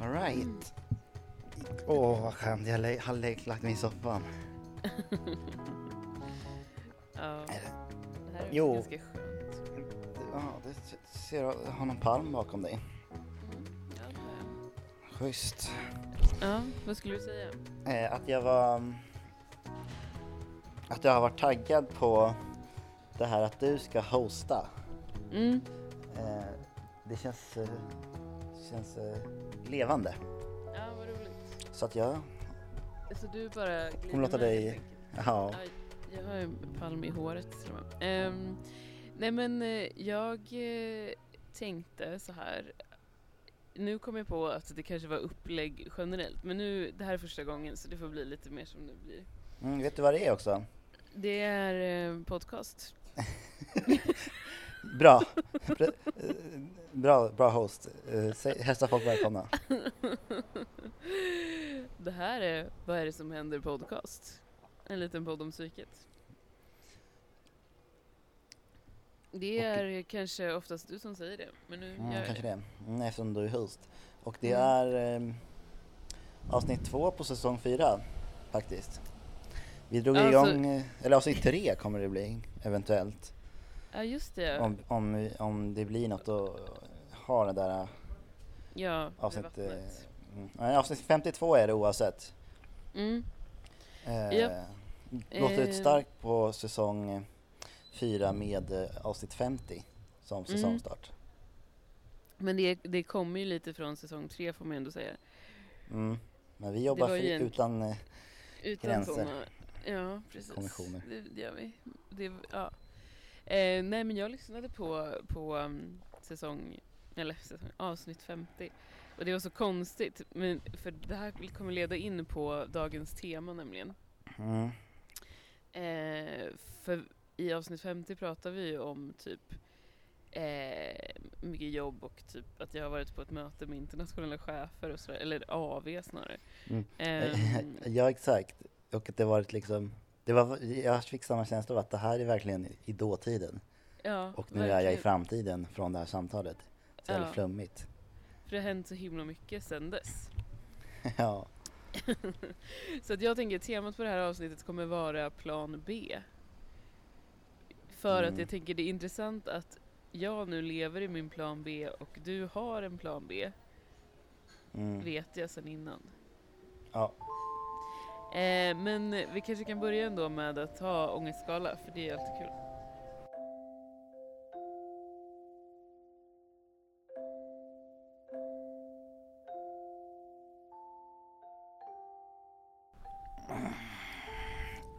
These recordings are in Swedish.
Alright. Åh, vad skönt. Jag lä- har lä- lagt mig i soffan. Ja, Är det- det här är Jo. ganska skönt. Ja, det ser jag. Jag har någon palm bakom dig. Mm, ja, det jag. Schysst. ja, vad skulle du säga? Eh, att jag var... Att jag har varit taggad på det här att du ska hosta. Mm. Eh, det känns, eh, känns eh, levande. Ja, vad roligt. Så att jag Så du bara kommer låta dig... Ja. Ja, jag har en palm i håret. Ehm, nej men eh, jag eh, tänkte så här. Nu kom jag på att det kanske var upplägg generellt, men nu, det här är första gången så det får bli lite mer som det blir. Mm, vet du vad det är också? Det är eh, podcast. Bra. Eh, bra, bra host. Eh, Hälsa folk välkomna. det här är Vad är det som händer podcast? En liten podd om psyket. Det Och- är kanske oftast du som säger det, men nu gör Mm, jag kanske det. det. Mm, eftersom du är host. Och det Mm. är eh, avsnitt två på säsong fyra faktiskt. Vi drog Alltså- igång, eh, eller avsnitt tre kommer det bli eventuellt. Ja, just det. Om, om, om det blir något att ha det där eh, ja, vid avsnitt... Eh, mm. Avsnitt 52 är det oavsett. Mm. Eh, Japp. Låter Eh. ut starkt på säsong eh, fyra med eh, avsnitt 50 som Mm. säsongstart. Men det, det kommer ju lite från säsong tre får man ändå säga. Mm. Men vi jobbar ju en- utan... Eh, Utan Gränser. såna, ja precis. Det, det gör vi. Det, ja. Eh, nej men jag lyssnade på, på um, säsong, eller säsong, avsnitt 50. Och det var så konstigt, men, för det här kommer leda in på dagens tema nämligen. mm. Eh, för i avsnitt 50 pratar vi ju om typ eh, mycket jobb och typ att jag har varit på ett möte med internationella chefer och sådär, eller AV snarare. Mm. Ehm, ja exakt. Och att det varit liksom, det var, jag fick samma känsla av att det här är verkligen i dåtiden. ja, Och nu är jag i verkligen. framtiden från det här samtalet. Så jävla flummigt. För det har hänt så himla mycket sen dess. ja. så att jag tänker att temat på det här avsnittet kommer vara plan B. För att Mm. jag tänker det är intressant att jag nu lever i min plan B och du har en plan B, Mm. vet jag sedan innan. ja. Eh, men vi kanske kan börja ändå med att ta ångestskala, för det är alltid kul.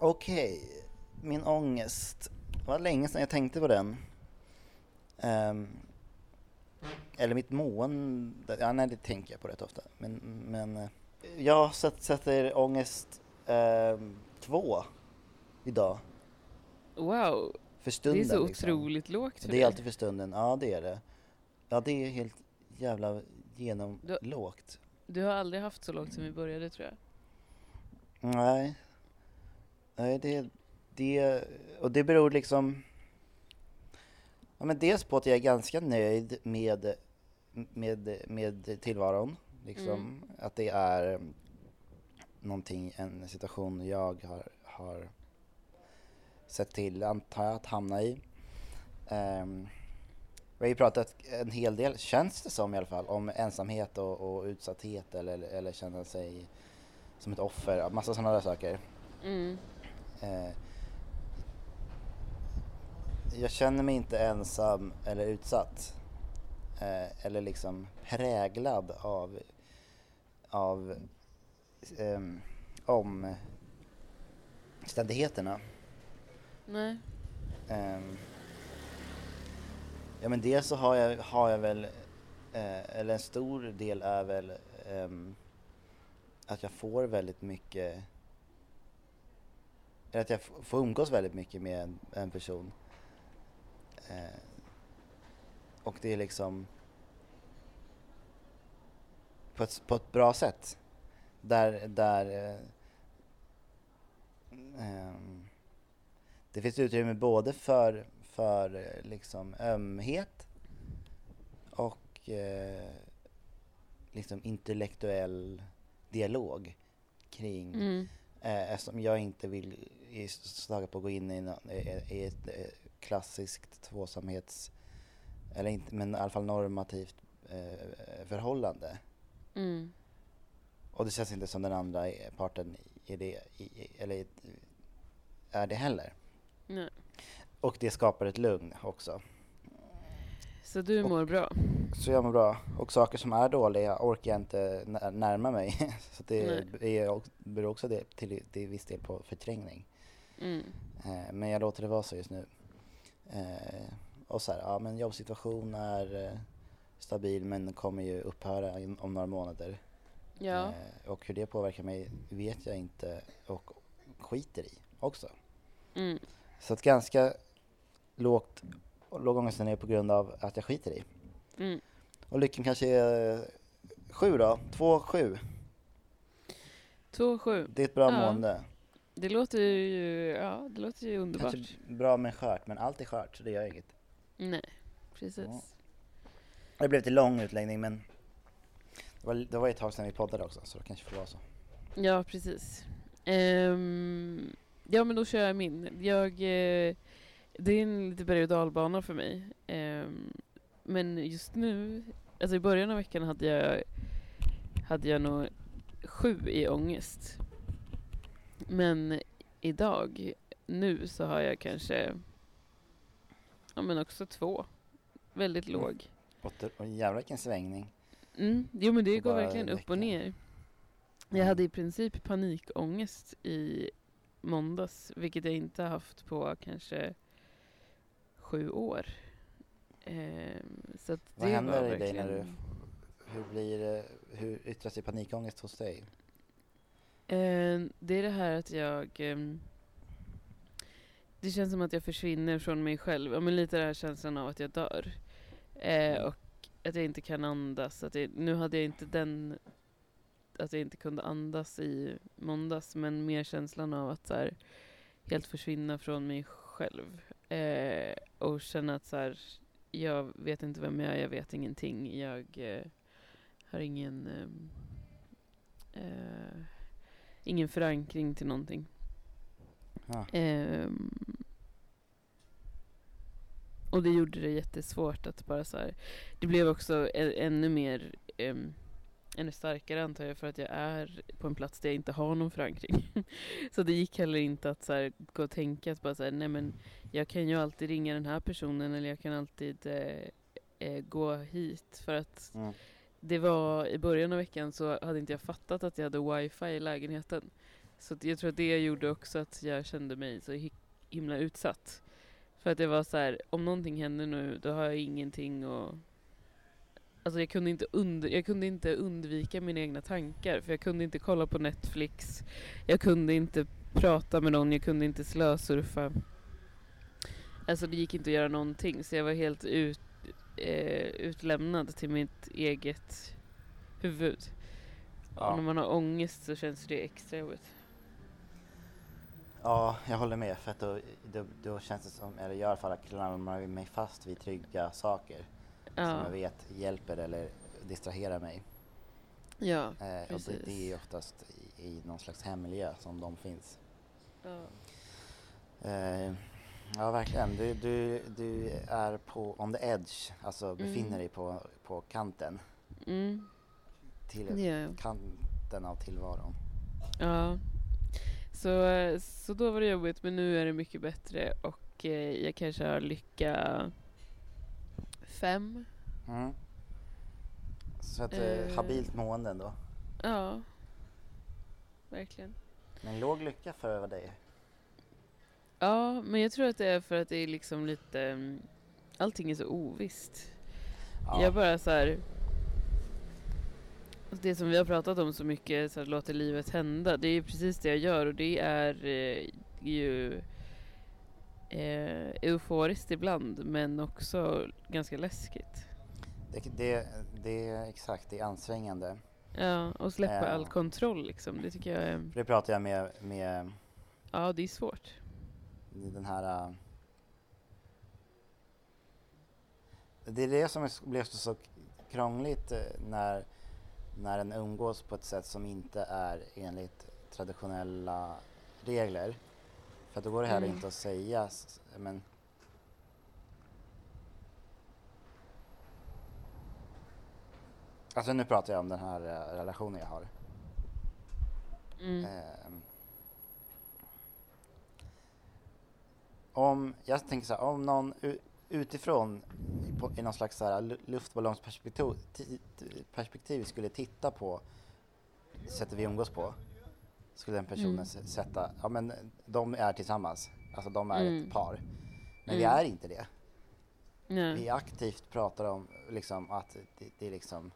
Okej, min ångest. Det var länge sedan jag tänkte på den. Um, eller mitt mående. Ja, nej, det tänker jag på rätt ofta. Men, men eh, jag sätt- sätter ångest ehm, två idag. Wow, För det stunden. är så liksom. otroligt lågt för Det är alltid för stunden. Ja, det är det. Ja, det är helt jävla genomlågt. Du har aldrig haft så lågt som vi började tror jag. Nej. Nej, det, det, och det beror liksom, ja men dels på att jag är ganska nöjd med, med, med tillvaron, liksom. Mm. Att det är någonting, en situation jag har, har sett till, antar jag, att hamna i. Ehm, vi har ju pratat en hel del, känns det som i alla fall, om ensamhet och, och utsatthet eller, eller känna sig som ett offer, massa sådana där saker. Mm. Eh, jag känner mig inte ensam eller utsatt. Eh, eller liksom präglad av, av um, omständigheterna. Nej. Ehm, ja men dels så har jag, har jag väl, eh, eller en stor del är väl ehm, att jag får väldigt mycket, eller att jag får umgås väldigt mycket med en, en person. Eh, och det är liksom på ett, på ett bra sätt. Där, där eh, ehm, det finns utrymme både för, för eh, liksom ömhet och eh, liksom intellektuell dialog kring Mm. Eh, eftersom jag inte vill slaga på att gå in i, nå- i, i ett eh, klassiskt tvåsamhets, eller inte, men i alla fall normativt eh, förhållande. Mm. Och det känns inte som den andra parten i det, eller är det heller. Nej. Och det skapar ett lugn också. Så du Och- mår bra? Så jag mår bra. Och saker som är dåliga orkar jag inte nä- närma mig. Så det är, och- beror också det, till, till viss del på förträngning. Mm. Eh, men jag låter det vara så just nu. Eh, och så här, ja men jobbsituation är eh, stabil men kommer ju upphöra in, om några månader. Ja. Eh, och hur det påverkar mig vet jag inte och skiter i också. Mm. Så att ganska lågt, låg ångestnivå på grund av att jag skiter i. Mm. Och lyckan kanske är eh, sju då, två sju. Två sju. Det är ett bra Ja. mående. Det låter ju, ja, det låter ju underbart. Kanske bra men skört, men allt är skört så det gör inget. Nej, precis. Ja. Det blev lite lång utläggning men det var, det var ett tag sedan vi poddade också så det kanske får vara så. Ja, precis. Ehm, ja, men då kör jag min. Jag, eh, det är en lite berg och dalbana för mig. Ehm, men just nu, alltså i början av veckan hade jag, hade jag nog sju i ångest. Men idag, nu så har jag kanske, ja men också två. Väldigt Mm. låg. Det- och jävlar vilken svängning. Mm, jo men det går verkligen en upp och ner. Jag hade i princip panikångest i måndags, vilket jag inte haft på kanske sju år. Ehm, så att Vad det händer i dig när du- verkligen- Hur blir hur yttrar sig panikångest hos dig? Ehm, det är det här att jag... ehm, det känns som att jag försvinner från mig själv. Ja, men lite den här känslan av att jag dör. Eh, och att jag inte kan andas. Att jag, nu hade jag inte den... Att jag inte kunde andas i måndags. Men mer känslan av att så här, helt försvinna från mig själv. Eh, och känna att så här, jag vet inte vem jag är, jag vet ingenting. Jag eh, har ingen... ehm, eh, ingen förankring till någonting. Ja. Och det gjorde det jättesvårt att bara så här. Det blev också ä- ännu mer, um, ännu starkare antar jag för att jag är på en plats där jag inte har någon förankring. så det gick heller inte att så här, gå och tänka att bara så här, nej men jag kan ju alltid ringa den här personen eller jag kan alltid eh, eh, gå hit för att Mm. det var i början av veckan så hade inte jag fattat att jag hade wifi i lägenheten. Så jag tror att det gjorde också att jag kände mig så hi- himla utsatt. För att det var så här, om någonting händer nu då har jag ingenting och Alltså jag kunde, inte und- jag kunde inte undvika mina egna tankar för jag kunde inte kolla på Netflix. Jag kunde inte prata med någon, jag kunde inte slösurfa. Alltså det gick inte att göra någonting så jag var helt ut, eh, utlämnad till mitt eget huvud. Ja. Och när man har ångest så känns det extra jobbigt. Ja, jag håller med. För att då, då, då känns det som, eller jag i alla fall, klamrar mig fast vid trygga saker som Ja, jag vet hjälper eller distraherar mig. ja, Eh, och det, Precis. det är oftast i, i någon slags hemmiljö som de finns. ja. Eh, ja, verkligen. Du, du, du är på on the edge, alltså befinner Mm. dig på, på kanten, Mm, till, jag. kanten av tillvaron. Ja. Så, så då var det jobbigt men nu är det mycket bättre och eh, jag kanske har lycka fem. Mm. Så ett eh, Eh. habilt mående ändå. Ja, verkligen. Men låg lycka för är. Ja, men jag tror att det är för att det är liksom lite... mm, Allting är så ovisst. Ja. Jag bara så här. Det som vi har pratat om så mycket, så här, låter livet hända. Det är precis det jag gör och det är eh, ju eh, euforiskt ibland men också ganska läskigt. Det, det, det är exakt, det är ansträngande. Ja, och släppa Ja. all kontroll liksom. Det tycker jag är... Det pratar jag med, med Ja, det är svårt. den här... äh, Det är det som blev så, krångligt äh, när när den umgås på ett sätt som inte är enligt traditionella regler. För då går det heller Mm. inte att säga, men Alltså nu pratar jag om den här eh, relationen jag har. Mm. Ehm. om, jag tänker så här, om någon utifrån på, i någon slags så här lu- luftballongsperspektiv ti- ti- perspektiv skulle titta på sättet vi umgås på skulle den personen Mm. sätta, ja men de är tillsammans, alltså de är Mm. ett par. Men vi Mm. är inte det. Nej. Vi aktivt pratar om liksom att det, det är liksom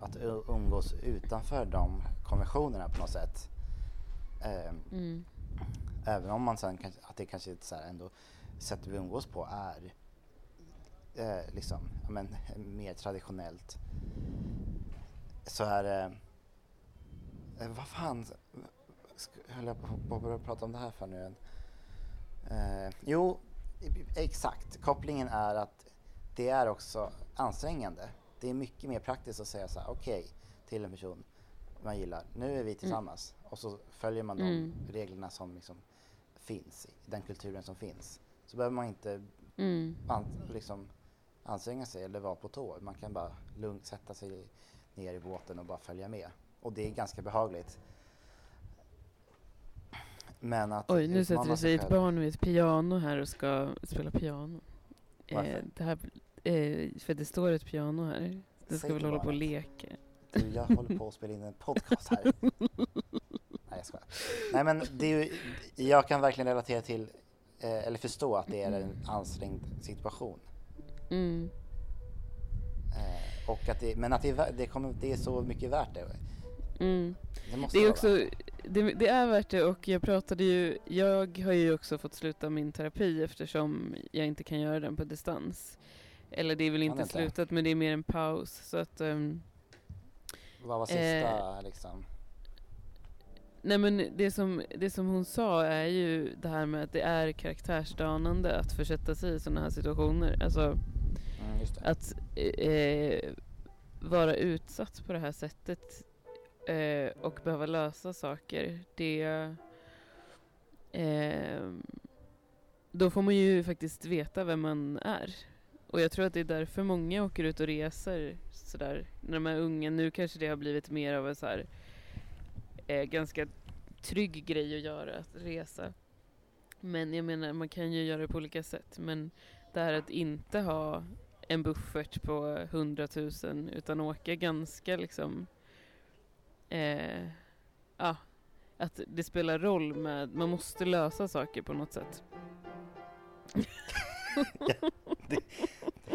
att umgås utanför de konventionerna på något sätt. Mm. även om man sen kanske, att det kanske är så här ändå sättet vi umgås på är eh, liksom, men, mer traditionellt. Så är det, eh, vad fan höll jag på att prata om det här för nu än? Eh, jo, exakt. Kopplingen är att det är också ansträngande. Det är mycket mer praktiskt att säga så här, okej, till en person man gillar, nu är vi tillsammans. Och så följer man de Mm. reglerna som liksom finns, i den kulturen som finns. Så behöver man inte Mm. liksom, anstränga sig eller vara på tå. Man kan bara lugnt sätta sig ner i båten och bara följa med. Och det är ganska behagligt. Men att Oj, nu sätter det sig ett barn vid ett piano här och ska spela piano. Eh, Varför? det här, eh, för det står ett piano här. Det ska väl hålla på och leka. Du, jag håller på att spela in en podcast här. Nej, jag skojar. Nej, men det är ju, jag kan verkligen relatera till, eh, eller förstå att det är en ansträngd situation. Mm. Eh, och att det, men att det det, kommer, det är så mycket värt det. Mm. Det Det är också, det, det är värt det och jag pratade ju, jag har ju också fått sluta min terapi eftersom jag inte kan göra den på distans. Eller det är väl inte inte? slutat men det är mer en paus så att ehm, Vad var sista liksom? Nej men det som, det som hon sa är ju det här med att det är karaktärsdanande att försätta sig i sådana här situationer. Alltså Mm, just det. att eh, eh, vara utsatt på det här sättet eh, och behöva lösa saker. Det eh, Då får man ju faktiskt veta vem man är. Och jag tror att det är därför många åker ut och reser sådär när de är unga. Nu kanske det har blivit mer av en så här eh, ganska trygg grej att göra, att resa. Men jag menar, man kan ju göra det på olika sätt. Men det här att inte ha en buffert på 100 000 utan åka ganska liksom eh, ja, att det spelar roll med, man måste lösa saker på något sätt.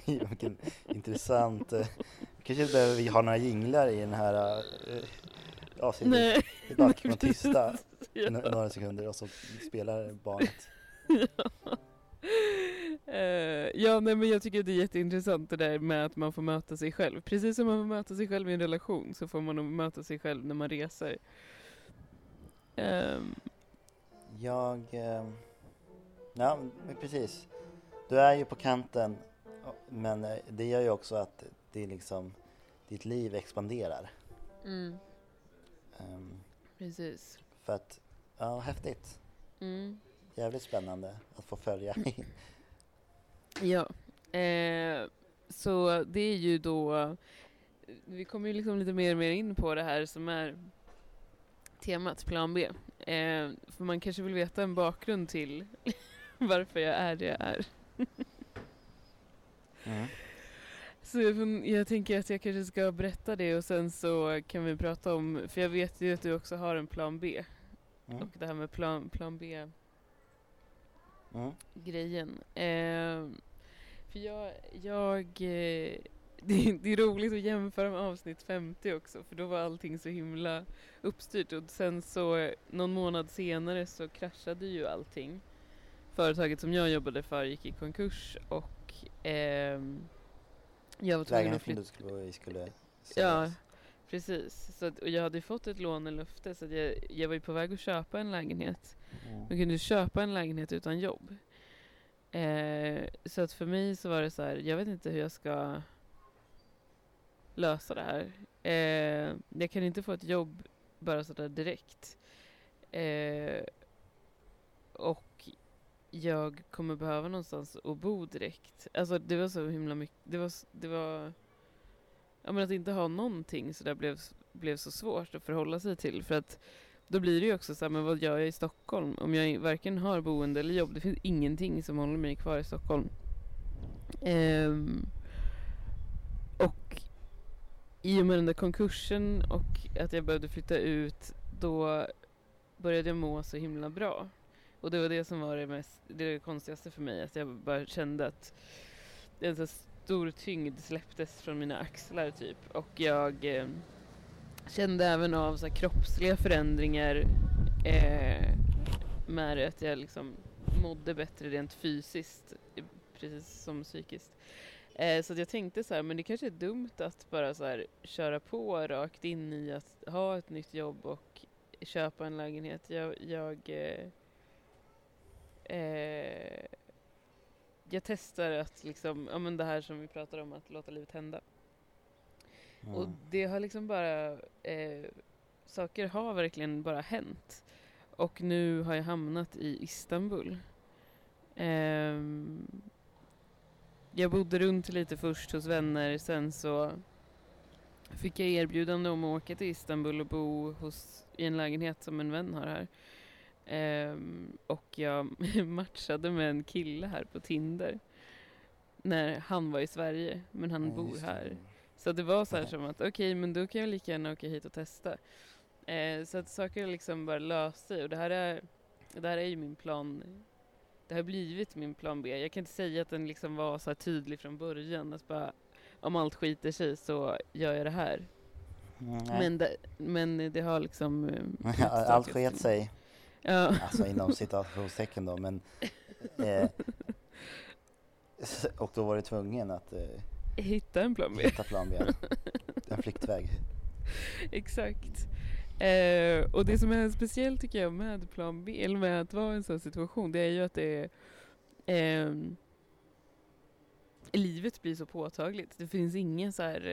Vilken intressant. eh, Kanske behöver vi ha några jinglar i den här uh, avsnittet. Kan man tysta Ja. nå- några sekunder och så spelar barnet. Eh, ja, nej, men jag tycker att det är jätteintressant det där med att man får möta sig själv. Precis som man får möta sig själv i en relation så får man nog möta sig själv när man reser. Ehm, Jag... eh, Ja, men precis. Du är ju på kanten men eh, det gör ju också att det är liksom ditt liv expanderar. mm, Ehm, precis. För att, ja häftigt. Mm. Jävligt spännande att få följa. Ja, eh, så det är ju då, vi kommer ju liksom lite mer och mer in på det här som är temat plan B. Eh, för man kanske vill veta en bakgrund till varför jag är det jag är. Mm. Så jag, jag tänker att jag kanske ska berätta det och sen så kan vi prata om, för jag vet ju att du också har en plan B. Mm. Och det här med plan, plan B Mm. grejen. Eh, för jag, jag eh, det, är- det är roligt att jämföra med avsnitt 50 också för då var allting så himla uppstyrt och sen så eh, någon månad senare så kraschade ju allting. Företaget som jag jobbade för gick i konkurs och ehm, jag var tvungen att Lägenheten flytta. du skulle skulle Ja, säljas. Precis. Så att, och jag hade fått ett lånelöfte så jag, jag var ju på väg att köpa en lägenhet. Mm. Man kunde köpa en lägenhet utan jobb. Eh, så att för mig så var det så här, jag vet inte hur jag ska lösa det här. Eh, jag kan inte få ett jobb bara sådär direkt. Eh, och jag kommer behöva någonstans att bo direkt. Alltså det var så himla mycket, det var, det var ja men att inte ha någonting så där blev, blev så svårt att förhålla sig till för att då blir det ju också så här, men vad gör jag i Stockholm? Om jag varken har boende eller jobb, det finns ingenting som håller mig kvar i Stockholm. Um, och i och med den där konkursen och att jag behövde flytta ut, då började jag må så himla bra. Och det var det som var det, mest, det konstigaste för mig, att jag bara kände att en så stor tyngd släpptes från mina axlar typ. Och jag eh, kände även av så kroppsliga förändringar eh, med det, att jag liksom mådde bättre rent fysiskt, precis som psykiskt. Eh, så jag tänkte så här, men det kanske är dumt att bara så här, köra på rakt in i att ha ett nytt jobb och köpa en lägenhet. Jag, jag, eh, eh, jag testar att liksom, ja men det här som vi pratar om, att låta livet hända. Mm. Och det har liksom bara, eh, saker har verkligen bara hänt. Och nu har jag hamnat i Istanbul. Um, jag bodde runt lite först hos vänner, sen så fick jag erbjudande om att åka till Istanbul och bo hos, i en lägenhet som en vän har här. Um, och jag matchade med en kille här på Tinder när han var i Sverige, men han ja, bor här. Så det var så här som att okej, okay, men då kan jag lika gärna åka hit och testa. Uh, så att saker liksom bara löst sig och det här är, det här är ju min plan det har blivit min plan B. Jag kan inte säga att den liksom var så tydlig från början. Att bara, om allt skiter sig så gör jag det här. Men, det, men det har liksom... Eh, allt sket sig. Ja. Alltså inom citationstecken då, men... Eh, och då var du tvungen att... Eh, hitta en plan B. Hitta plan B. En flyktväg. Exakt. Eh, och det som är speciellt tycker jag med plan B, eller med att vara i en sån situation, det är ju att det är eh, livet blir så påtagligt. Det finns inga så här,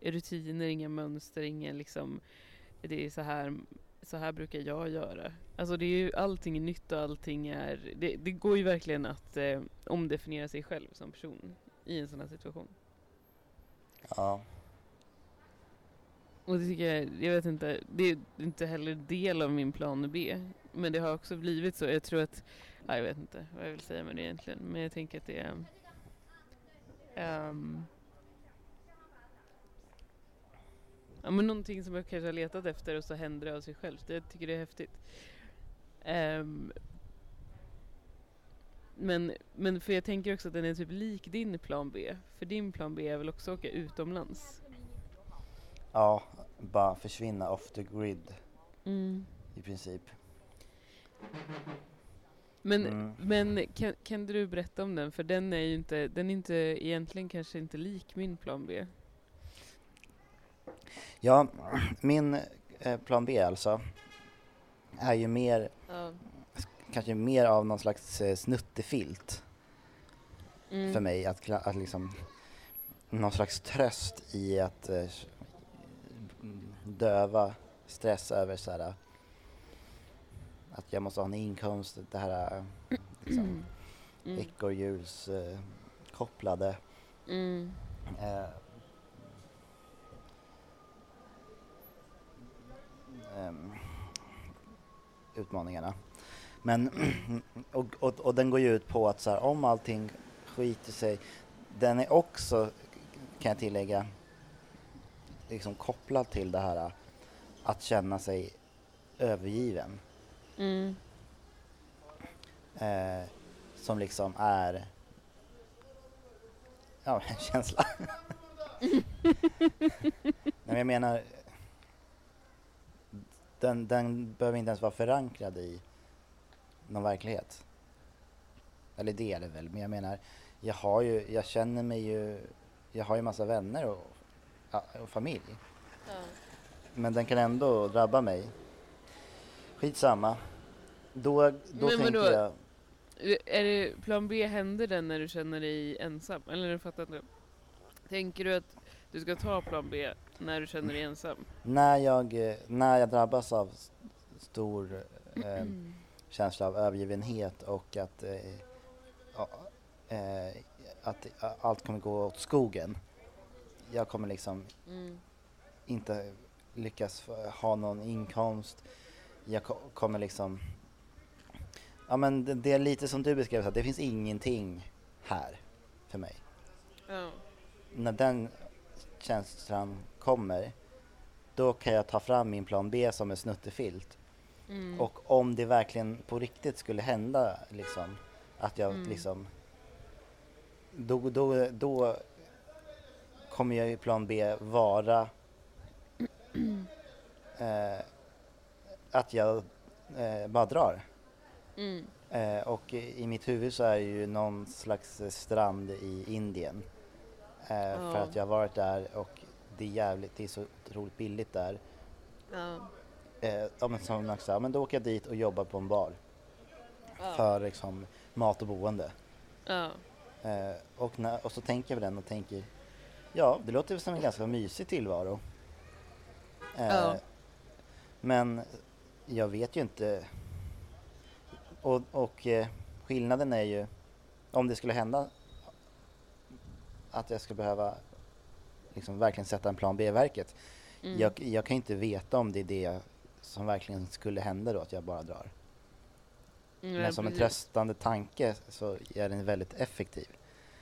eh, rutiner, inga mönster, inga liksom, det är så här, så här brukar jag göra. Alltså det är ju, allting är nytt och allting är, det, det går ju verkligen att eh, omdefiniera sig själv som person i en sån här situation. Ja. Och det tycker jag, jag vet inte, det är inte heller del av min plan B. Men det har också blivit så. Jag tror att, ja, jag vet inte vad jag vill säga med det egentligen. Men jag tänker att det är um, Ja men någonting som jag kanske har letat efter och så händer det av sig självt. Jag tycker det är häftigt. Um, men, men för jag tänker också att den är typ lik din plan B. För din plan B är väl också att åka utomlands? Ja, bara försvinna off the grid. Mm. I princip. Men, mm. men kan, kan du berätta om den? För den är ju inte, den är inte egentligen kanske inte lik min plan B. Ja, min eh, plan B alltså är ju mer, ja. kanske mer av någon slags eh, snuttefilt mm. för mig. Att, att liksom, någon slags tröst i att eh, döva stress över så här, att jag måste ha en inkomst, det här liksom, mm. mm. ekorrhjulskopplade. Mm. Eh, utmaningarna. Men, och, och, och, den går ju ut på att så här, om allting skiter sig, den är också, kan jag tillägga, liksom kopplad till det här att känna sig övergiven. Mm. Eh, som liksom är ja, en känsla. Nej, jag menar, den, den behöver inte ens vara förankrad i någon verklighet. Eller det är det väl, men jag menar, jag har ju, jag känner mig ju, jag har ju massa vänner och och familj. Ja. Men den kan ändå drabba mig. Skitsamma. Då, då Men tänker jag... Är det plan B, händer den när du känner dig ensam? Eller du fattar inte? Tänker du att Du ska ta plan B när du känner dig ensam? När jag, eh, när jag drabbas av stor eh, känsla av övergivenhet och att, eh, eh, att allt kommer gå åt skogen. Jag kommer liksom Mm. inte lyckas ha någon inkomst. Jag ko- kommer liksom... Ja men det, det är lite som du beskrev, att det finns ingenting här för mig. Ja. När den känslan kommer, då kan jag ta fram min plan B som en snuttefilt. Mm. Och om det verkligen på riktigt skulle hända liksom, att jag Mm. liksom... Då, då, då kommer jag i plan B vara eh, att jag eh, bara drar. Mm. Eh, och i mitt huvud så är det ju någon slags strand i Indien. Eh, För Ja. att jag har varit där och det är jävligt, det är så otroligt billigt där. Ja. Eh, ja, men som Max sa, men då åker jag dit och jobbar på en bar. Ja. För liksom mat och boende. Ja. Eh, och, när, och så tänker jag på den och tänker, ja det låter väl som en ganska mysig tillvaro. Eh, Ja. Men jag vet ju inte. Och, och eh, skillnaden är ju, om det skulle hända att jag ska behöva liksom verkligen sätta en plan B i verket. Mm. Jag, jag kan inte veta om det är det som verkligen skulle hända då, att jag bara drar. Mm, Men som en tröstande tanke så är den väldigt effektiv.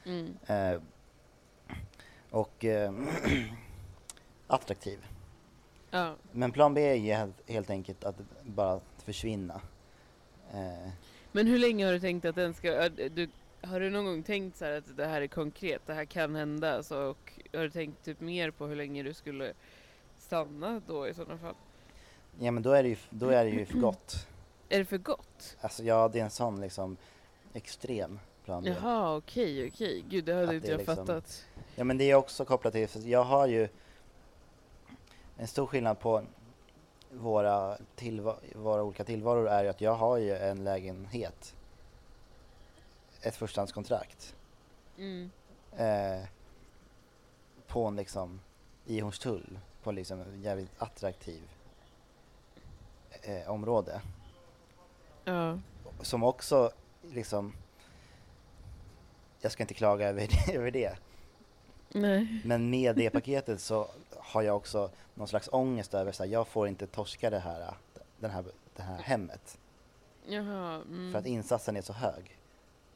Mm. Eh, och eh, attraktiv. Ja. Men plan B är ju helt, helt enkelt att bara försvinna. Eh, Men hur länge har du tänkt att den ska... Du, har du någon gång tänkt så här att det här är konkret, det här kan hända? Alltså, och har du tänkt typ mer på hur länge du skulle stanna då i sådana fall? ja men då är det ju, då är det ju för gott. Är det för gott? Alltså ja, det är en sån liksom extrem plan. Jaha, okej, okej. Gud, det hade Att inte det jag liksom- fattat. Ja men det är också kopplat till, för jag har ju en stor skillnad på våra, tillva- våra olika tillvaror är ju att jag har ju en lägenhet. Ett förstahandskontrakt. Mm. Eh, på en liksom, i Hornstull, på liksom en jävligt attraktiv eh, område. Ja. Som också liksom, jag ska inte klaga över det, över det. Nej. Men med det paketet så har jag också någon slags ångest över här, jag får inte torska det här, den här, det här hemmet. Jaha. Mm. För att insatsen är så hög.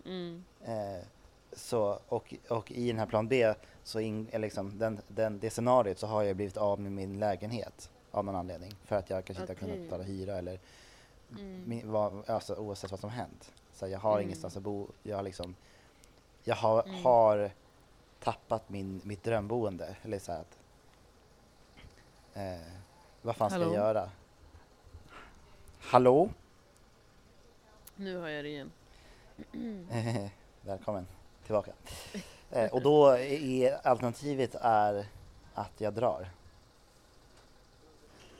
Mm. Eh, så, och, och i den här plan B, så in, eller liksom, den, den, det scenariot så har jag blivit av med min lägenhet av någon anledning. För att jag kanske inte har kunnat betala hyra eller Mm. min, vad, alltså, oavsett vad som hänt. Så jag har Mm. ingenstans att bo. Jag har liksom, jag har, Mm. har tappat min, mitt drömboende. Eller så att, eh, vad fan ska Hallå? jag göra? Hallå? Nu har jag det igen. Eh, Välkommen tillbaka. Eh, och då är alternativet är att jag drar.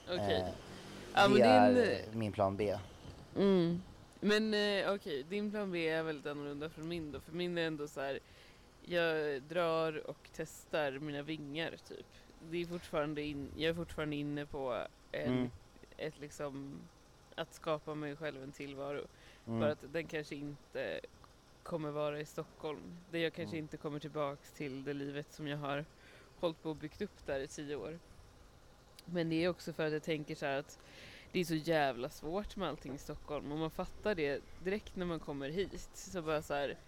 Okej. Eh, Ja, det är din- eh, min plan B. Mm. Men eh, okej, din plan B är väldigt annorlunda från min då. För min är ändå så här. Jag drar och testar mina vingar typ. Det är fortfarande in, jag är fortfarande inne på en, Mm. ett liksom att skapa mig själv en tillvaro. Mm. För att den kanske inte kommer vara i Stockholm. Där jag kanske Mm. inte kommer tillbaks till det livet som jag har hållit på och byggt upp där i tio år. Men det är också för att jag tänker så här att det är så jävla svårt med allting i Stockholm och man fattar det direkt när man kommer hit. Så bara så här,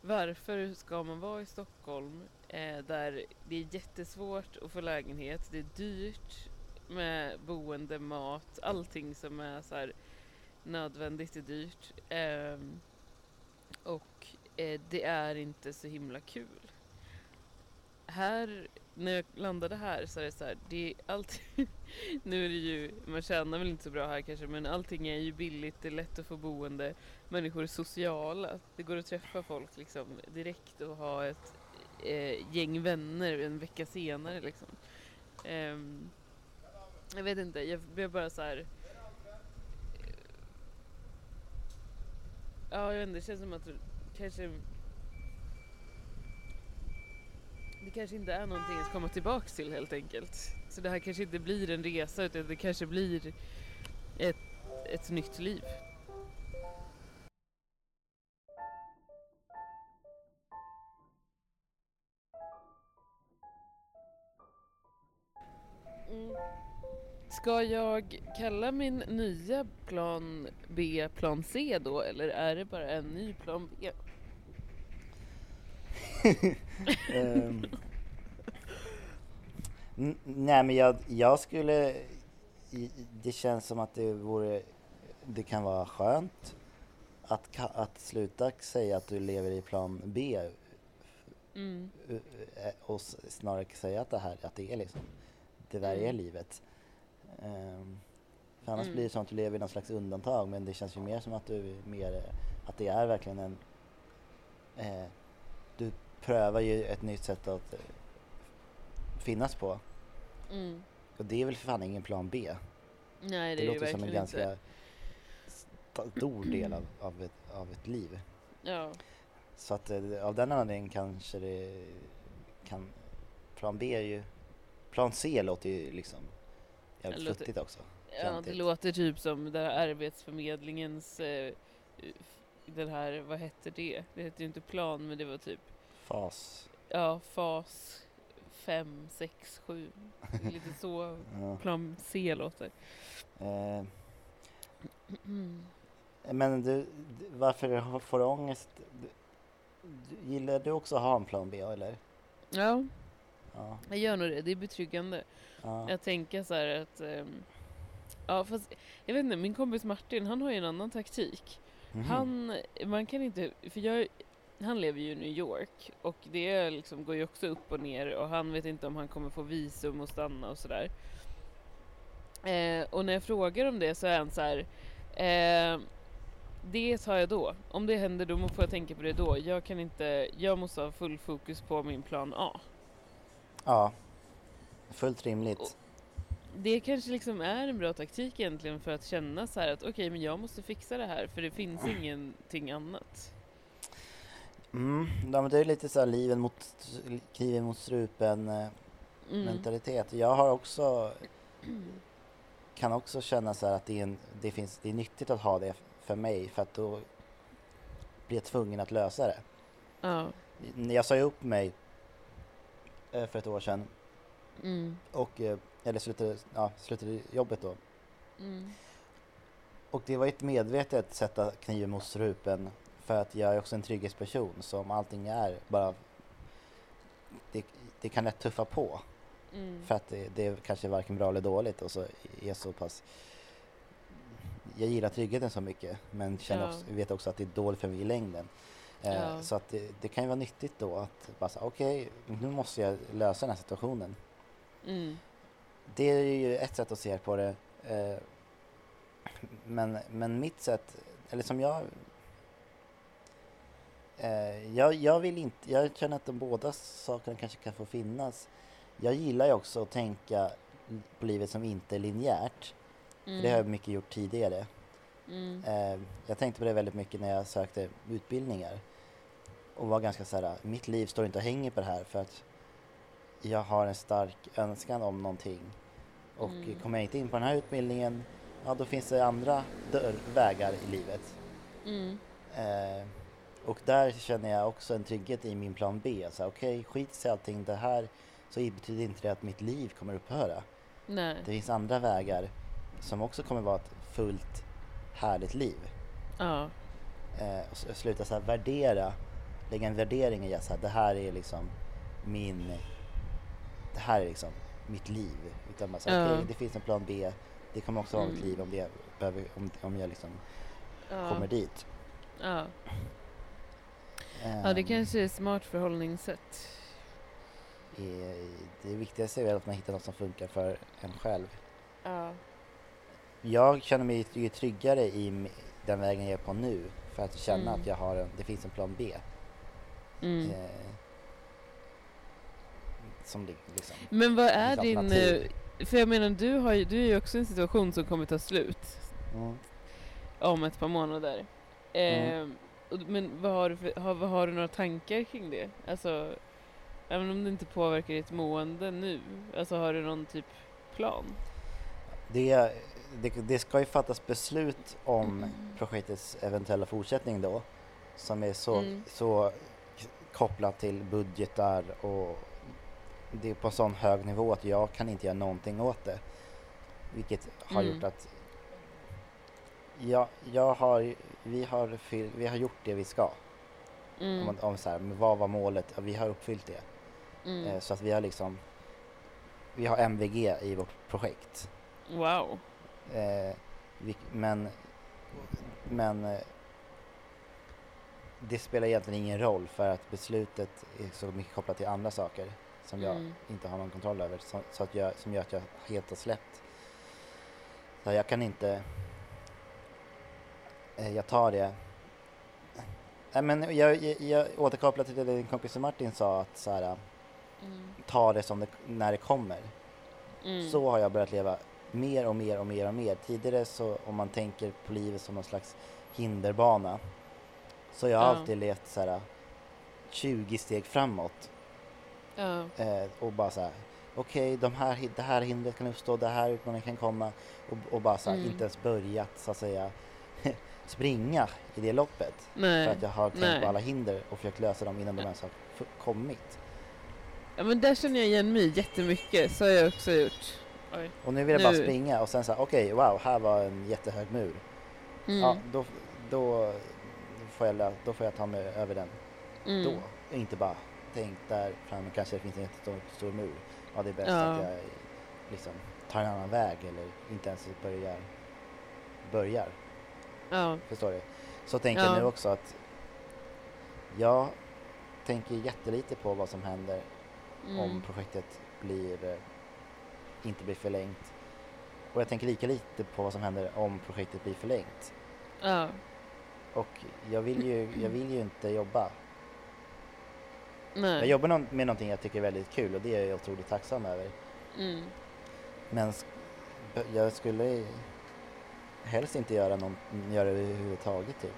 varför ska man vara i Stockholm eh, där det är jättesvårt att få lägenhet, det är dyrt med boende, mat, allting som är så här nödvändigt är dyrt. Ehm, och eh, det är inte så himla kul. Här, när jag landade här så är det så här, det är allt Nu är det ju, man tjänar väl inte så bra här kanske men allting är ju billigt, det är lätt att få boende. Människor är sociala, det går att träffa folk liksom direkt och ha ett eh, gäng vänner en vecka senare liksom. Ehm, jag vet inte, jag blev bara så här. Ja, jag vet inte, det känns som att du kanske... det kanske inte är någonting att komma tillbaks till helt enkelt. Så det här kanske inte blir en resa utan det kanske blir ett, ett nytt liv. Mm. Ska jag kalla min nya plan B plan C då eller är det bara en ny plan B? um, nej men jag, jag skulle, det känns som att det vore, det kan vara skönt att, att sluta säga att du lever i plan B mm. och snarare säga att det här, att det är liksom, det där mm. är livet. Um, för annars mm. blir det som att du lever i någon slags undantag men det känns ju mer som att du mer, att det är verkligen en eh, du prövar ju ett nytt sätt att eh, finnas på. Mm. Och det är väl för fan ingen plan B? Nej det, det är låter som en ganska stor del av, av, ett, av ett liv. Ja. Så att eh, av den anledningen kanske det kan, plan B är ju, plan C låter ju liksom jävligt låter, futtigt också. Ja det låter typ som där Arbetsförmedlingens eh, den här, vad hette det? Det hette ju inte plan men det var typ Fas. Ja, fas 5, 6, 7. Lite så ja. plan C låter. Eh. Men du, varför får du ångest? Gillar du också att ha en plan B eller? Ja, ja. jag gör nog det. Det är betryggande. Ja. Jag tänker så här att um, Ja fast jag vet inte, min kompis Martin han har ju en annan taktik. Mm. Han, man kan inte, för jag, han lever ju i New York och det liksom går ju också upp och ner och han vet inte om han kommer få visum och stanna och sådär. Eh, och när jag frågar om det så är han så här, eh, det tar jag då. Om det händer då får jag tänka på det då. Jag kan inte, jag måste ha full fokus på min plan A. Ja, fullt rimligt. Och det kanske liksom är en bra taktik egentligen för att känna så här att okej, okay, men jag måste fixa det här för det finns ingenting annat. Mm, ja, men det är lite så här liven mot, kniven mot strupen eh, mm. mentalitet. Jag har också, kan också känna så här att det är, en, det, finns, det är nyttigt att ha det för mig för att då blir jag tvungen att lösa det. Ja. Jag sa ju upp mig för ett år sedan mm. och, eh, eller slutade, ja, slutade jobbet då. Mm. Och det var ett medvetet att sätta kniven mot strupen för att jag är också en trygghetsperson så om allting är bara det, det kan lätt tuffa på. Mm. För att det, det är kanske varken bra eller dåligt och så är så pass jag gillar tryggheten så mycket men känner ja. också, vet också att det är dåligt för mig i längden. Eh, ja. Så att det, det, kan ju vara nyttigt då att bara säga okej, okay, nu måste jag lösa den här situationen. Mm. Det är ju ett sätt att se på det. Eh, men, men mitt sätt, eller som jag Eh, jag, jag, vill inte, jag känner att de båda sakerna kanske kan få finnas. Jag gillar ju också att tänka på livet som inte är linjärt. Mm. det har jag mycket gjort tidigare. Mm. Jag tänkte på det väldigt mycket när jag sökte utbildningar. Och var ganska så här, mitt liv står inte och hänger på det här för att jag har en stark önskan om någonting. Och mm. kommer jag inte in på den här utbildningen, ja då finns det andra vägar i livet. Mm. Eh, och där känner jag också en trygghet i min plan B. Okej, okay, skit i allting det här så betyder inte det att mitt liv kommer upphöra. Nej. Det finns andra vägar som också kommer vara ett fullt härligt liv. Ja. Eh, och sluta så värdera, lägga en värdering i att det här är liksom min, det här är liksom mitt liv. Utan bara så ja. okay, det finns en plan B, det kommer också vara mm. mitt liv om, det behöver, om, om jag liksom ja. kommer dit. Ja. Ja, det ehm. kanske är ett smart förhållningssätt. Det viktigaste är väl att man hittar något som funkar för en själv. Ja. Jag känner mig ju tryggare i den vägen jag är på nu för att känna mm. att jag har en, det finns en plan B. Mm. Eh, som liksom, Men vad är din... Eh, för jag menar, du, har ju, du är ju också i en situation som kommer ta slut mm. om ett par månader. Eh, men vad har, du för, har, vad har du några tankar kring det? Alltså, Även om det inte påverkar ditt mående nu? Alltså har du någon typ plan? Det, det, det ska ju fattas beslut om projektets eventuella fortsättning då som är så, Mm. så kopplat till budgetar och det är på sån hög nivå att jag kan inte göra någonting åt det. Vilket har Mm. gjort att jag, jag har, vi, har, fyll- vi har gjort det vi ska. Mm. Om, om så här, vad var målet? Ja, vi har uppfyllt det. Mm. Eh, så att vi har liksom, vi har MVG i vårt projekt. Wow. Eh, vi, men men eh, det spelar egentligen ingen roll för att beslutet är så mycket kopplat till andra saker som jag Mm. inte har någon kontroll över så, så att jag, som gör att jag helt har släppt. Så jag kan inte, eh, jag tar det. Nej men jag, jag, jag återkopplar till det din kompis Martin sa att så här, Mm. ta det som det, när det kommer. Mm. Så har jag börjat leva mer och mer och mer och mer. Tidigare så om man tänker på livet som någon slags hinderbana så jag har Ja. alltid levt så här 20 steg framåt Ja. eh, och bara så här okej, de här, det här hindret kan uppstå, det här utmaningen kan komma och, och bara så här, Mm. inte ens börjat så att säga springa i det loppet för Nej. att jag har tänkt Nej. på alla hinder och försökt lösa dem innan de ens har kommit. Ja men där känner jag igen mig jättemycket. Så har jag också gjort. Oj. Och nu vill jag bara Nu. springa och sen så okej, wow, här var en jättehög mur. Mm. Ja, då, då, får jag, då får jag ta mig över den Mm. då. Inte bara tänk där framme kanske det finns en jättestor stor mur. Ja, det är bäst Ja. att jag liksom tar en annan väg eller inte ens börjar. börjar. Ja. Förstår du? Så tänker Ja. jag nu också att jag tänker jättelite på vad som händer Mm. om projektet blir, inte blir förlängt. Och jag tänker lika lite på vad som händer om projektet blir förlängt. Ja. Och jag vill ju, jag vill ju inte jobba. Nej. Jag jobbar med någonting jag tycker är väldigt kul och det är jag otroligt tacksam över. Mm. Men jag skulle helst inte göra, någon, göra det överhuvudtaget typ.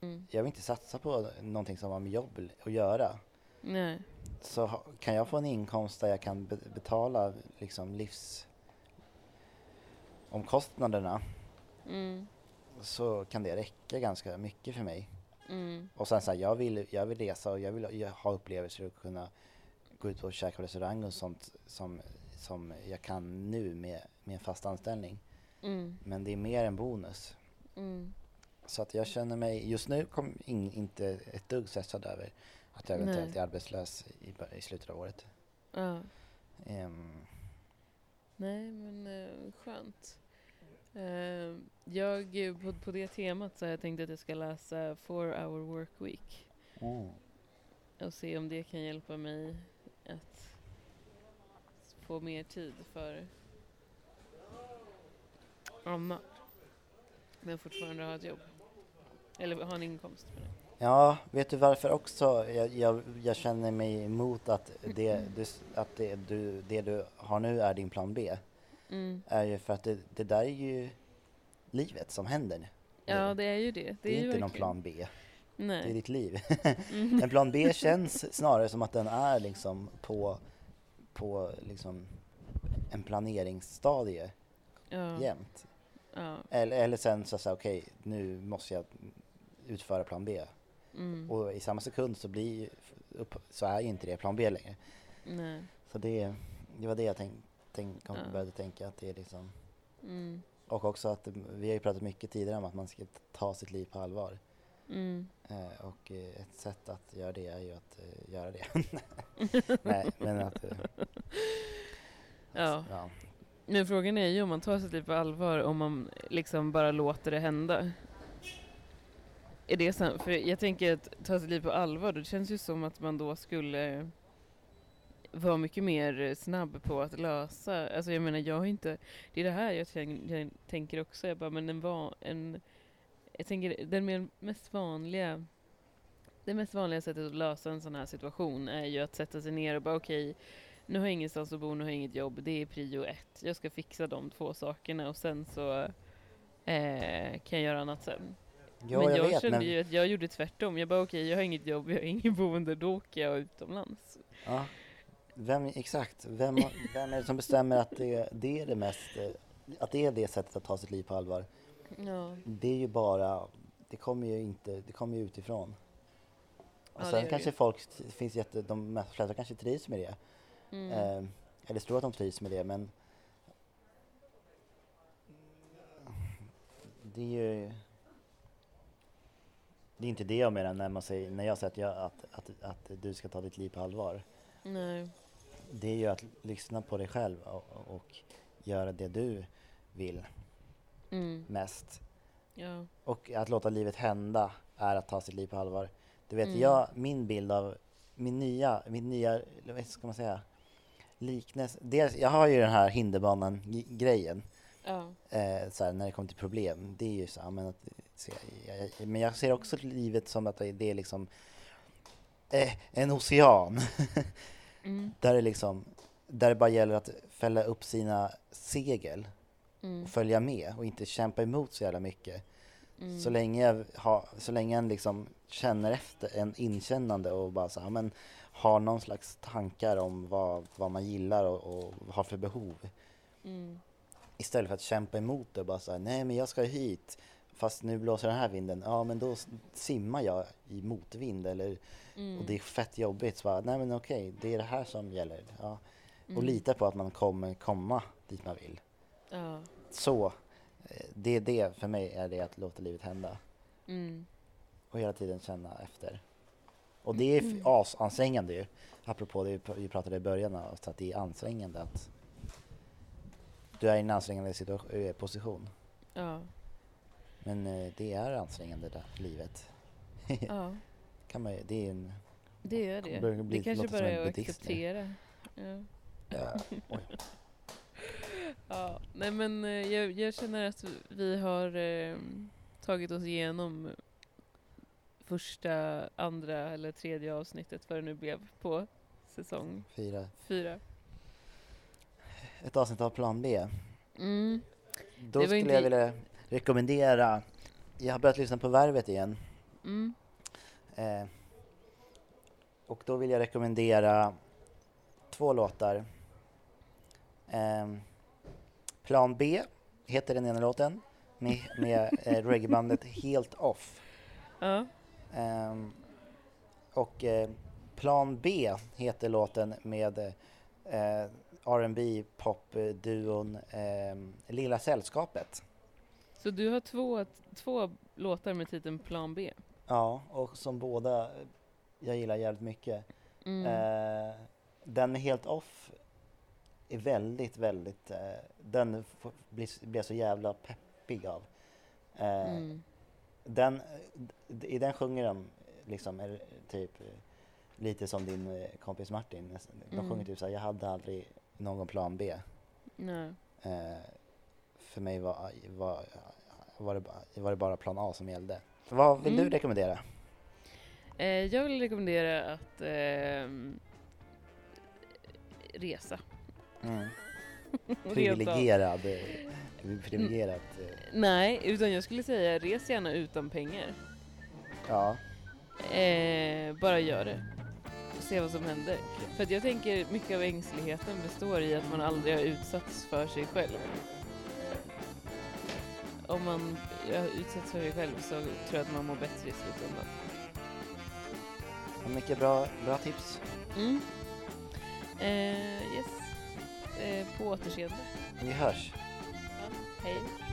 Mm. Jag vill inte satsa på någonting som har med jobb att göra. Nej. Så kan jag få en inkomst där jag kan be- betala liksom livs omkostnaderna Mm. Så kan det räcka ganska mycket för mig. Mm. Och sen så här, jag vill, jag vill resa och jag vill ha upplevelser och kunna gå ut och käka på restaurang och sånt som, som jag kan nu med, med en fast anställning. Mm. Men det är mer en bonus. Mm. Så att jag känner mig, just nu kom in, inte ett dugg stressad över att jag eventuellt Nej. är arbetslös i, i slutet av året. Ja. Ehm, Nej, men eh, skönt. Eh, jag, på, på det temat så har jag tänkt att jag ska läsa Four Hour Work Week mm. och se om det kan hjälpa mig att få mer tid för annat. Men fortfarande ha ett jobb. Eller ha en inkomst för det. Ja, vet du varför också jag, jag, jag känner mig emot att, det, du, att det, du, det du har nu är din plan B? Mm. Är ju för att det, det där är ju livet som händer. nu. Ja, det är ju det. Det, Det är inte någon verkligen- plan B, det är Nej. ditt liv. Mm. En plan B känns snarare som att den är liksom på, på liksom en planeringsstadie Ja. jämt. Ja. Eller, eller sen så säga okej, nu måste jag utföra plan B. Mm. Och i samma sekund så blir upp, så är ju inte det plan B längre. Nej. Så det, det var det jag tänk, tänk, kom, Ja. började tänka att det är liksom Mm. och också att vi har ju pratat mycket tidigare om att man ska ta sitt liv på allvar. Mm. Eh, och eh, ett sätt att göra det är ju att eh, göra det. Nej, men att... Eh, Ja. ja. Men frågan är ju om man tar sitt liv på allvar, om man liksom bara låter det hända. Är det sant? För jag tänker att ta sitt liv på allvar, det känns ju som att man då skulle vara mycket mer snabb på att lösa. Alltså jag menar, jag har inte... Det är det här jag, tänk, jag tänker också. Jag bara, men en, en Jag tänker den mer, mest vanliga det mest vanliga sättet att lösa en sån här situation är ju att sätta sig ner och bara okej, nu har jag ingenstans att bo, nu har jag inget jobb, det är prio ett. Jag ska fixa de två sakerna och sen så eh, kan jag göra annat sen. Ja, men jag, jag, vet, kände men... ju att jag gjorde tvärtom. Jag bara okej, jag har inget jobb, jag har inget boende, då åker jag utomlands. Ja, vem, exakt, vem, vem är det som bestämmer att det, det är det mest, att det är det sättet att ta sitt liv på allvar? Ja. Det är ju bara, det kommer ju inte, det kommer ju utifrån. Och Ja, det sen det kanske ju. folk, det finns jätte, de flesta kanske trivs med det. Mm. Eh, eller tror att de trivs med det men det är ju det är inte det jag menar när, man säger, när jag säger att, jag, att, att, att du ska ta ditt liv på allvar. Nej. Det är ju att lyssna på dig själv och, och göra det du vill Mm. mest. Ja. Och att låta livet hända är att ta sitt liv på allvar. Du vet, Mm. jag, min bild av min nya, min nya, vad ska man säga, liknelse. Dels, jag har ju den här hinderbanan-grejen, Ja. eh, så här, när det kommer till problem. Det är ju så, men, att, se, jag, jag, men jag ser också livet som att det är liksom eh, en ocean. Mm. där det liksom, där det bara gäller att fälla upp sina segel Mm. och följa med och inte kämpa emot så jävla mycket. Mm. Så länge jag har, så länge en liksom känner efter, en inkännande och bara så här, men har någon slags tankar om vad, vad man gillar och, och har för behov. Mm. Istället för att kämpa emot det och bara säga nej men jag ska hit. Fast nu blåser den här vinden, ja men då simmar jag i motvind eller, Mm. och det är fett jobbigt. Så bara, nej men okej, det är det här som gäller. Ja. Och Mm. lita på att man kommer komma dit man vill. Ja. Så, eh, det är det, för mig är det att låta livet hända. Mm. och hela tiden känna efter. Och det är f- asansträngande ju. Apropå det vi pr- vi pratade i början att det är ansträngande att du är i en ansträngande eh, position. Ja. Men eh, det är ansträngande där, livet. Ja. kan man, det är en... Det är det. Bli- det kanske bara är att acceptera. Ja. Ja. Ja, nej men eh, jag, jag känner att vi har eh, tagit oss igenom första, andra eller tredje avsnittet vad det nu blev på säsong Fyra. fyra. Ett avsnitt av Plan B. Mm. Då skulle inte- jag vilja rekommendera, jag har börjat lyssna på Värvet igen. Mm. Eh, och då vill jag rekommendera två låtar. Ehm, Plan B heter den ena låten med, med eh, reggaebandet Helt Off. Ja. Ehm, och eh, Plan B heter låten med eh, R&B popduon eh, Lilla Sällskapet. Så du har två, två låtar med titeln Plan B? Ja, och som båda jag gillar jävligt mycket. Mm. Eh, den är helt off är väldigt, väldigt, eh, den blir, blir så jävla peppig av. Eh, Mm. den, I den sjunger de liksom är, typ eh, lite som din eh, kompis Martin. De Mm. sjunger typ såhär, jag hade aldrig någon plan B. Nej. Eh, för mig var, var, var, det bara, var det bara plan A som gällde. Vad vill du Mm. rekommendera? Eh, jag vill rekommendera att ehm, resa. Mm. Privilegierad, eh, privilegierat. eh, Nej, utan jag skulle säga res gärna utan pengar. Ja. Eh, bara gör det. Se vad som händer. För att jag tänker mycket av ängsligheten består i att man aldrig har utsatts för sig själv. Om man utsätts för sig själv så tror jag att man mår bättre i slutändan. Mycket bra, bra tips. Mm. Eh, yes. Eh, på återseende. Vi hörs. Ja, hej.